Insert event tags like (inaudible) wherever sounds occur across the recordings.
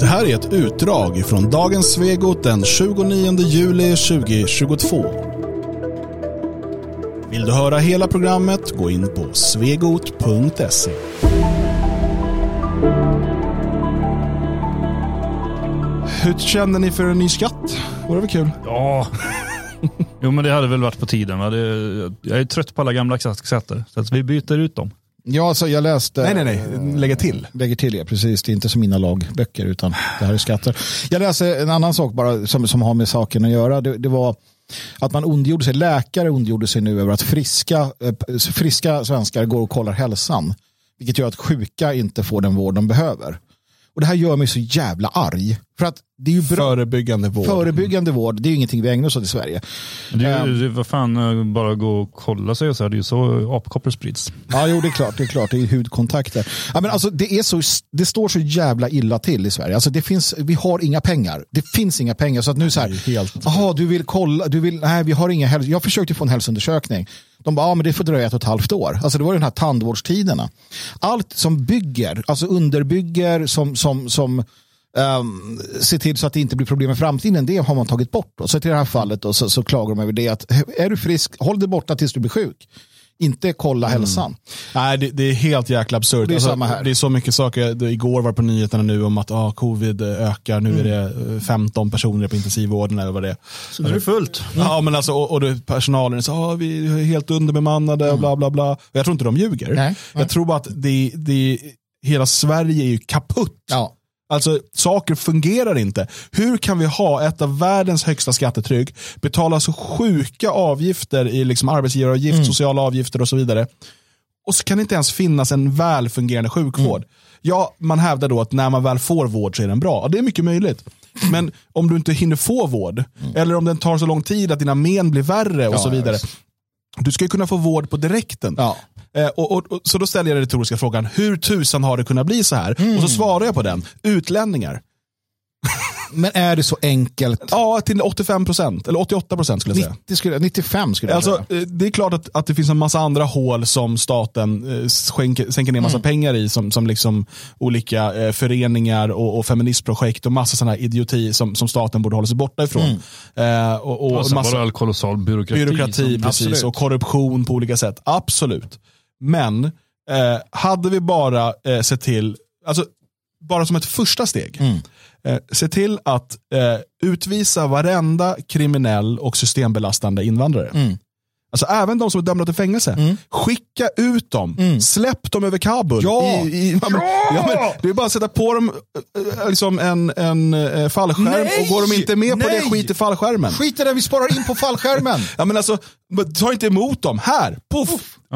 Det här är ett utdrag från dagens Svegot den 29 juli 2022. Vill du höra hela programmet, gå in på svegot.se. Hur känner ni för en ny skatt? Vore väl kul? Ja, jo men det hade väl varit på tiden. Va? Det, jag är trött på alla gamla skatter, så att vi byter ut dem. Ja, alltså jag läste... Nej, nej, nej. Lägga till. Lägger till, ja. Precis. Det är inte som mina lagböcker, utan det här är skatter. Jag läste en annan sak bara som, som har med saken att göra. Det, det var att man ondgjorde sig, läkare ondgjorde sig nu över att friska, eh, friska svenskar går och kollar hälsan. Vilket gör att sjuka inte får den vård de behöver. Och det här gör mig så jävla arg. För att det är ju bra. Förebyggande vård. Förebyggande vård, det är ju ingenting vi ägnar oss åt i Sverige. Det är ju, vad fan, eh, bara gå och kolla sig och så här, det är ju så apkoppor sprids. Ja, jo, det är klart. Det är klart, det är hudkontakter. Ja, men alltså, det, är så, det står så jävla illa till i Sverige. Alltså, det finns, vi har inga pengar. Det finns inga pengar. Så att nu så här, jaha, du vill kolla, du vill, nej, vi har inga Jag försökte få en hälsoundersökning. De bara, ja men det får dröja ett och ett halvt år. Alltså det var den här tandvårdstiderna. Allt som bygger, alltså underbygger, som, som, som um, ser till så att det inte blir problem i framtiden, det har man tagit bort. Då. Så i det här fallet då, så, så klagar de över det att är du frisk, håll dig borta tills du blir sjuk. Inte kolla hälsan. Nej, det, det är helt jäkla absurt. Det är samma här. Det är så mycket saker. Igår var det på nyheterna nu om att ah, covid ökar. Nu är det eh, 15 personer på intensivvården eller vad det är. Så nu är det fullt. Ja, men alltså, och, och det, personalen sa ah, vi är helt underbemannade och bla bla bla. Och jag tror inte de ljuger. Nej, nej. Jag tror bara att det, det, hela Sverige är ju kaputt. Ja. Alltså saker fungerar inte. Hur kan vi ha ett av världens högsta skattetryck, betala så sjuka avgifter i liksom arbetsgivaravgift, Mm. sociala avgifter och så vidare. Och så kan det inte ens finnas en väl fungerande sjukvård. Mm. Ja, man hävdar då att när man väl får vård så är den bra. Ja, det är mycket möjligt. Men om du inte hinner få vård, eller om den tar så lång tid att dina men blir värre och Mm. Ja, så vidare. Du ska ju kunna få vård på direkten. Ja. Eh, och, och, och, så då ställer jag den retoriska frågan, hur tusan har det kunnat bli så här? Mm. Och så svarar jag på den, utlänningar. (laughs) Men är det så enkelt? Ja, till 85% eller 88% skulle jag säga. 90 skulle, 95 skulle jag Alltså, säga. eh, det är klart att, att det finns en massa andra hål som staten eh, skänker, sänker ner Mm. massa pengar i, som, som liksom olika eh, föreningar och, och feministprojekt och massa sådana här idioti som, som staten borde hålla sig borta ifrån. Eh, och, och, Och sen massa kolossal byråkrati. byråkrati som- precis, absolut. och korruption på olika sätt. Absolut. Men eh, hade vi bara eh, sett till, alltså bara som ett första steg, Mm. eh, se till att eh, utvisa varenda kriminell och systembelastande invandrare. Mm. Alltså även de som är dömda till fängelse. Skicka ut dem. Släpp dem över Kabul. Ja! I, i, ja! ja, men, det är bara att sätta på dem eh, eh, liksom en, en eh, fallskärm Nej! och går de inte med på det, Nej! skit i fallskärmen. Skit i det, vi sparar in på fallskärmen. (laughs) Ja, men alltså, ta inte emot dem. Här, poff!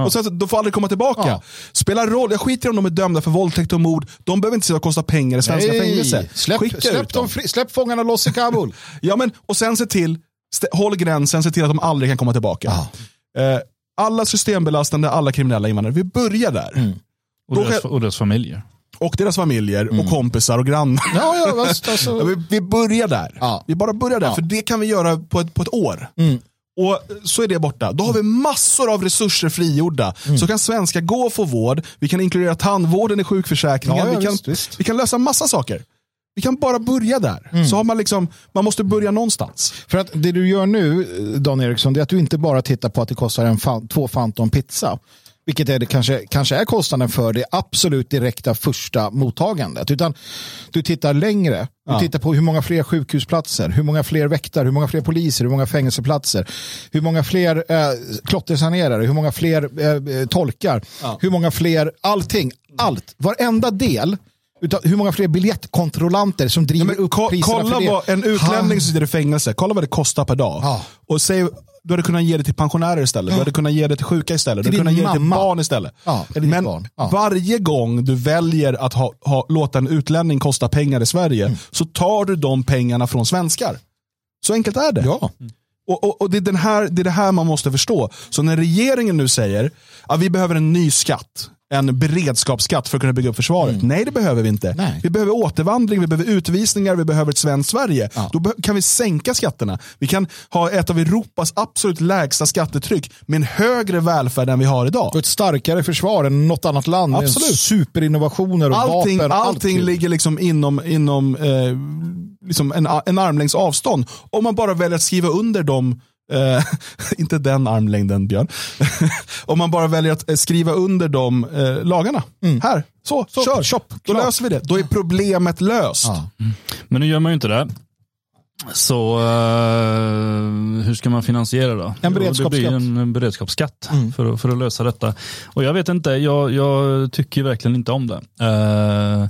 Och sen, så- de får aldrig komma tillbaka. Ja. Spelar roll, jag skiter i om de är dömda för våldtäkt och mord. De behöver inte sitta och kosta pengar i svenska Nej, fängelse. Släpp, Skicka släpp, ut dem. dem fri, släpp fångarna loss i Kabul. (laughs) Ja, men, och sen se till, håll gränsen, se till att de aldrig kan komma tillbaka. Eh, alla systembelastande, alla kriminella invandrare, vi börjar där. Mm. Och Då deras, kan- och deras familjer. Och deras familjer och kompisar och grannar. Ja, ja, (laughs) alltså. Vi, vi börjar där. Ja. Vi bara börjar där, Ja. för det kan vi göra på ett, på ett år. Mm. Och så är det borta. Då har vi massor av resurser frigjorda. Mm. Så kan svenskar gå och få vård. Vi kan inkludera tandvården i sjukförsäkringen. Ja, ja, vi, kan, visst, visst. vi kan lösa massa saker. Vi kan bara börja där. Mm. Så har man liksom, man måste börja någonstans. För att det du gör nu, Dan Eriksson, det är att du inte bara tittar på att det kostar en fa- två Phantom pizza. Vilket är det kanske, kanske är kostnaden för det absolut direkta första mottagandet. Utan du tittar längre. Du Ja. tittar på hur många fler sjukhusplatser, hur många fler väktare, hur många fler poliser, hur många fängelseplatser, hur många fler eh, klottersanerare, hur många fler eh, eh, tolkar, Ja. hur många fler, allting, allt, varenda del. Utav hur många fler biljettkontrollanter som driver upp Ko- priserna kolla för det. vad en utlänning som sitter i fängelse, kolla vad det kostar per dag. Ja. Och säg, du hade kunnat ge det till pensionärer istället, du hade kunnat ge det till sjuka istället, du Till hade kunnat ge det till barn istället. Ja, Men barn. Ja. varje gång du väljer att ha, ha, låta en utlänning kosta pengar i Sverige, Mm. så tar du de pengarna från svenskar. Så enkelt är det. Ja. Och, och, och det, är den här, det är det här man måste förstå. Så när regeringen nu säger att vi behöver en ny skatt, en beredskapsskatt för att kunna bygga upp försvaret. Nej, det behöver vi inte. Nej. Vi behöver återvandring, vi behöver utvisningar, vi behöver ett svenskt Sverige. Ja. Då kan vi sänka skatterna. Vi kan ha ett av Europas absolut lägsta skattetryck med en högre välfärd än vi har idag. Och ett starkare försvar än något annat land. Absolut. Superinnovationer och Allting, vapen. allt allting kul. ligger liksom inom, inom eh, liksom en, en armlängds avstånd. Om man bara väljer att skriva under dem Eh, (laughs) inte den armlängden Björn. (laughs) Om man bara väljer att eh, skriva under de eh, lagarna. Här, så, Så, kör. chop, Då klart. löser vi det. Då är problemet löst. Ja. Men nu gör man ju inte det. Så eh, hur ska man finansiera då? En Jo, Det blir beredskapsskatt. en, beredskapsskatt för, att- för att lösa detta. Och jag vet inte, jag, jag tycker verkligen inte om det. Eh,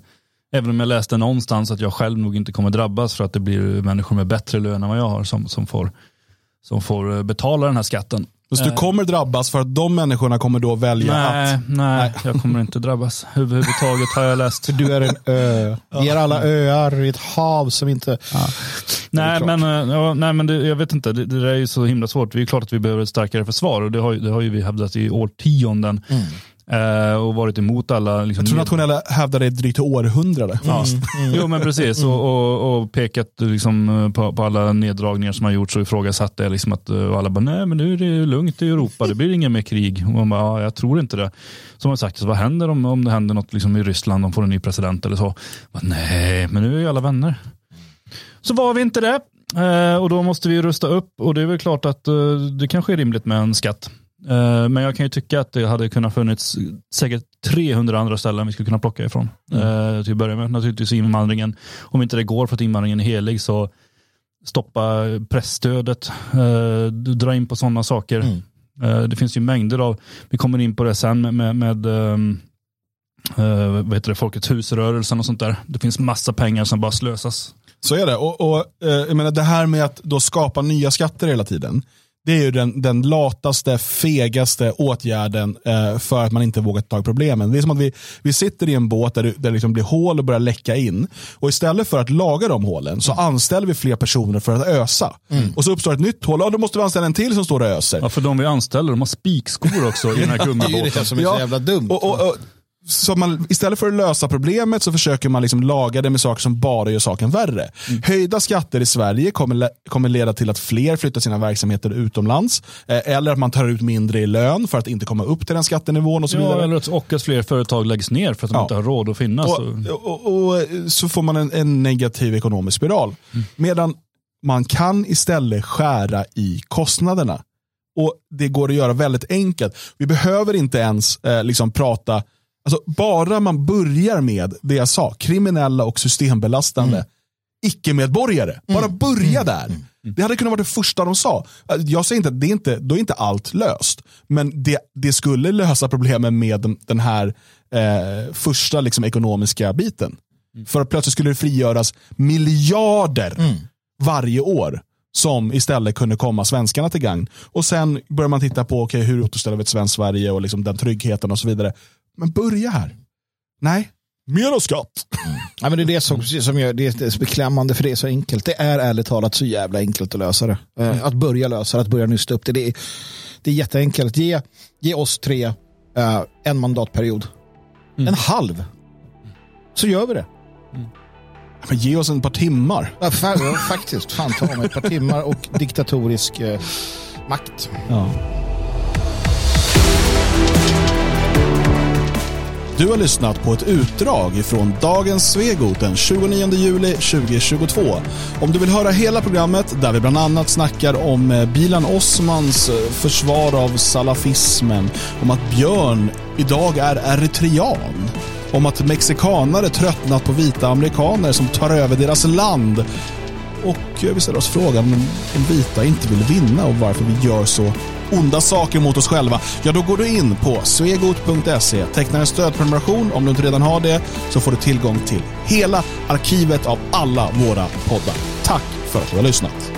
även om jag läste någonstans att jag själv nog inte kommer drabbas för att det blir människor med bättre lön än vad jag har som, som, får, som får eh, betala den här skatten. Så du kommer drabbas för att de människorna kommer då välja Nej, att... nej, jag kommer inte drabbas. Överhuvudtaget har jag läst. Du är en ö. Vi är alla öar i ett hav som inte... Nej, klart. men, eh, ja, nej, men det, jag vet inte. Det, det där är ju så himla svårt. Det är klart att vi behöver ett starkare försvar och det har, det har ju vi hävdat i årtionden. Eh, och varit emot alla. Liksom, Jag tror nationella hävdar det drygt århundrade. Ja. Jo men precis och, och, och pekat liksom, eh, på, på alla neddragningar som har gjorts och ifrågasatt det. Liksom att, eh, och alla bara, nej men nu är det lugnt i Europa, det blir inget mer krig. Och man bara, ja, jag tror inte det. Som har sagt, så vad händer om, om det händer något liksom, i Ryssland, de får en ny president eller så? Bara, nej, men nu är ju alla vänner. Så var vi inte det. Eh, och då måste vi rusta upp och det är väl klart att eh, det kanske är rimligt med en skatt. Eh, men jag kan ju tycka att det hade kunnat funnits säkert 300 andra ställen vi skulle kunna plocka ifrån. Eh, till att börja med naturligtvis invandringen. Om inte det går för att invandringen är helig så stoppa pressstödet, eh, dra in på sådana saker. Eh, det finns ju mängder av, vi kommer in på det sen med, med, med ehm, eh, vad heter det, Folkets husrörelsen och sånt där. Det finns massa pengar som bara slösas. Så är det. Och, och, jag menar, det här med att då skapa nya skatter hela tiden. Det är ju den, den lataste, fegaste åtgärden eh, för att man inte vågar ta tag i problemen. Det är som att vi, vi sitter i en båt där det, där det liksom blir hål och börjar läcka in. Och istället för att laga de hålen så anställer vi fler personer för att ösa. Och så uppstår ett nytt hål. Ja, då måste vi anställa en till som står och öser. Ja, för de vi anställer, de har spikskor också i den här (laughs) Det är ju det gummibåten. som är så jävla dumt. Och, och, och, så man, istället för att lösa problemet så försöker man liksom laga det med saker som bara gör saken värre. Mm. Höjda skatter i Sverige kommer, kommer leda till att fler flyttar sina verksamheter utomlands. Eh, eller att man tar ut mindre i lön för att inte komma upp till den skattenivån och så Ja, vidare. eller att, och att fler företag läggs ner för att de Ja. inte har råd att finnas. Och, och, och, och så får man en, en negativ ekonomisk spiral. Mm. Medan man kan istället skära i kostnaderna. Och Det går att göra väldigt enkelt. Vi behöver inte ens eh, liksom prata, alltså bara man börjar med det jag sa, kriminella och systembelastande Mm. icke-medborgare. Bara börja där. Det hade kunnat vara det första de sa. Jag säger inte att det är inte, då är inte allt löst. Men det, det skulle lösa problemen med den- den här eh, första liksom, ekonomiska biten. För att plötsligt skulle det frigöras miljarder varje år som istället kunde komma svenskarna till gagn. Och sen börjar man titta på okay, hur återställer vi ett svenskt Sverige och liksom den tryggheten och så vidare. Men börja här. Nej, mer skatt. Ja, men det är det som, som gör det är så beklämmande för det är så enkelt. Det är ärligt talat så jävla enkelt att lösa det. Eh, Att börja lösa det, att börja nysta upp det. Det är, det är jätteenkelt. Ge, ge oss tre eh, en mandatperiod. En halv. Så gör vi det. Men ge oss en par timmar. Ja, fa ja, faktiskt. Fan ta mig ett par timmar och diktatorisk eh, makt. Du har lyssnat på ett utdrag från dagens Svegot den 29 juli 2022. Om du vill höra hela programmet där vi bland annat snackar om eh, Bilan Osmans eh, försvar av salafismen, om att Björn idag är eritrean, om att mexikanare tröttnat på vita amerikaner som tar över deras land och eh, vi ställer oss frågan om de vita inte vill vinna och varför vi gör så onda saker mot oss själva. Ja, då går du in på svegot.se, tecknar en stödprenumeration. Om du inte redan har det så får du tillgång till hela arkivet av alla våra poddar. Tack för att du har lyssnat.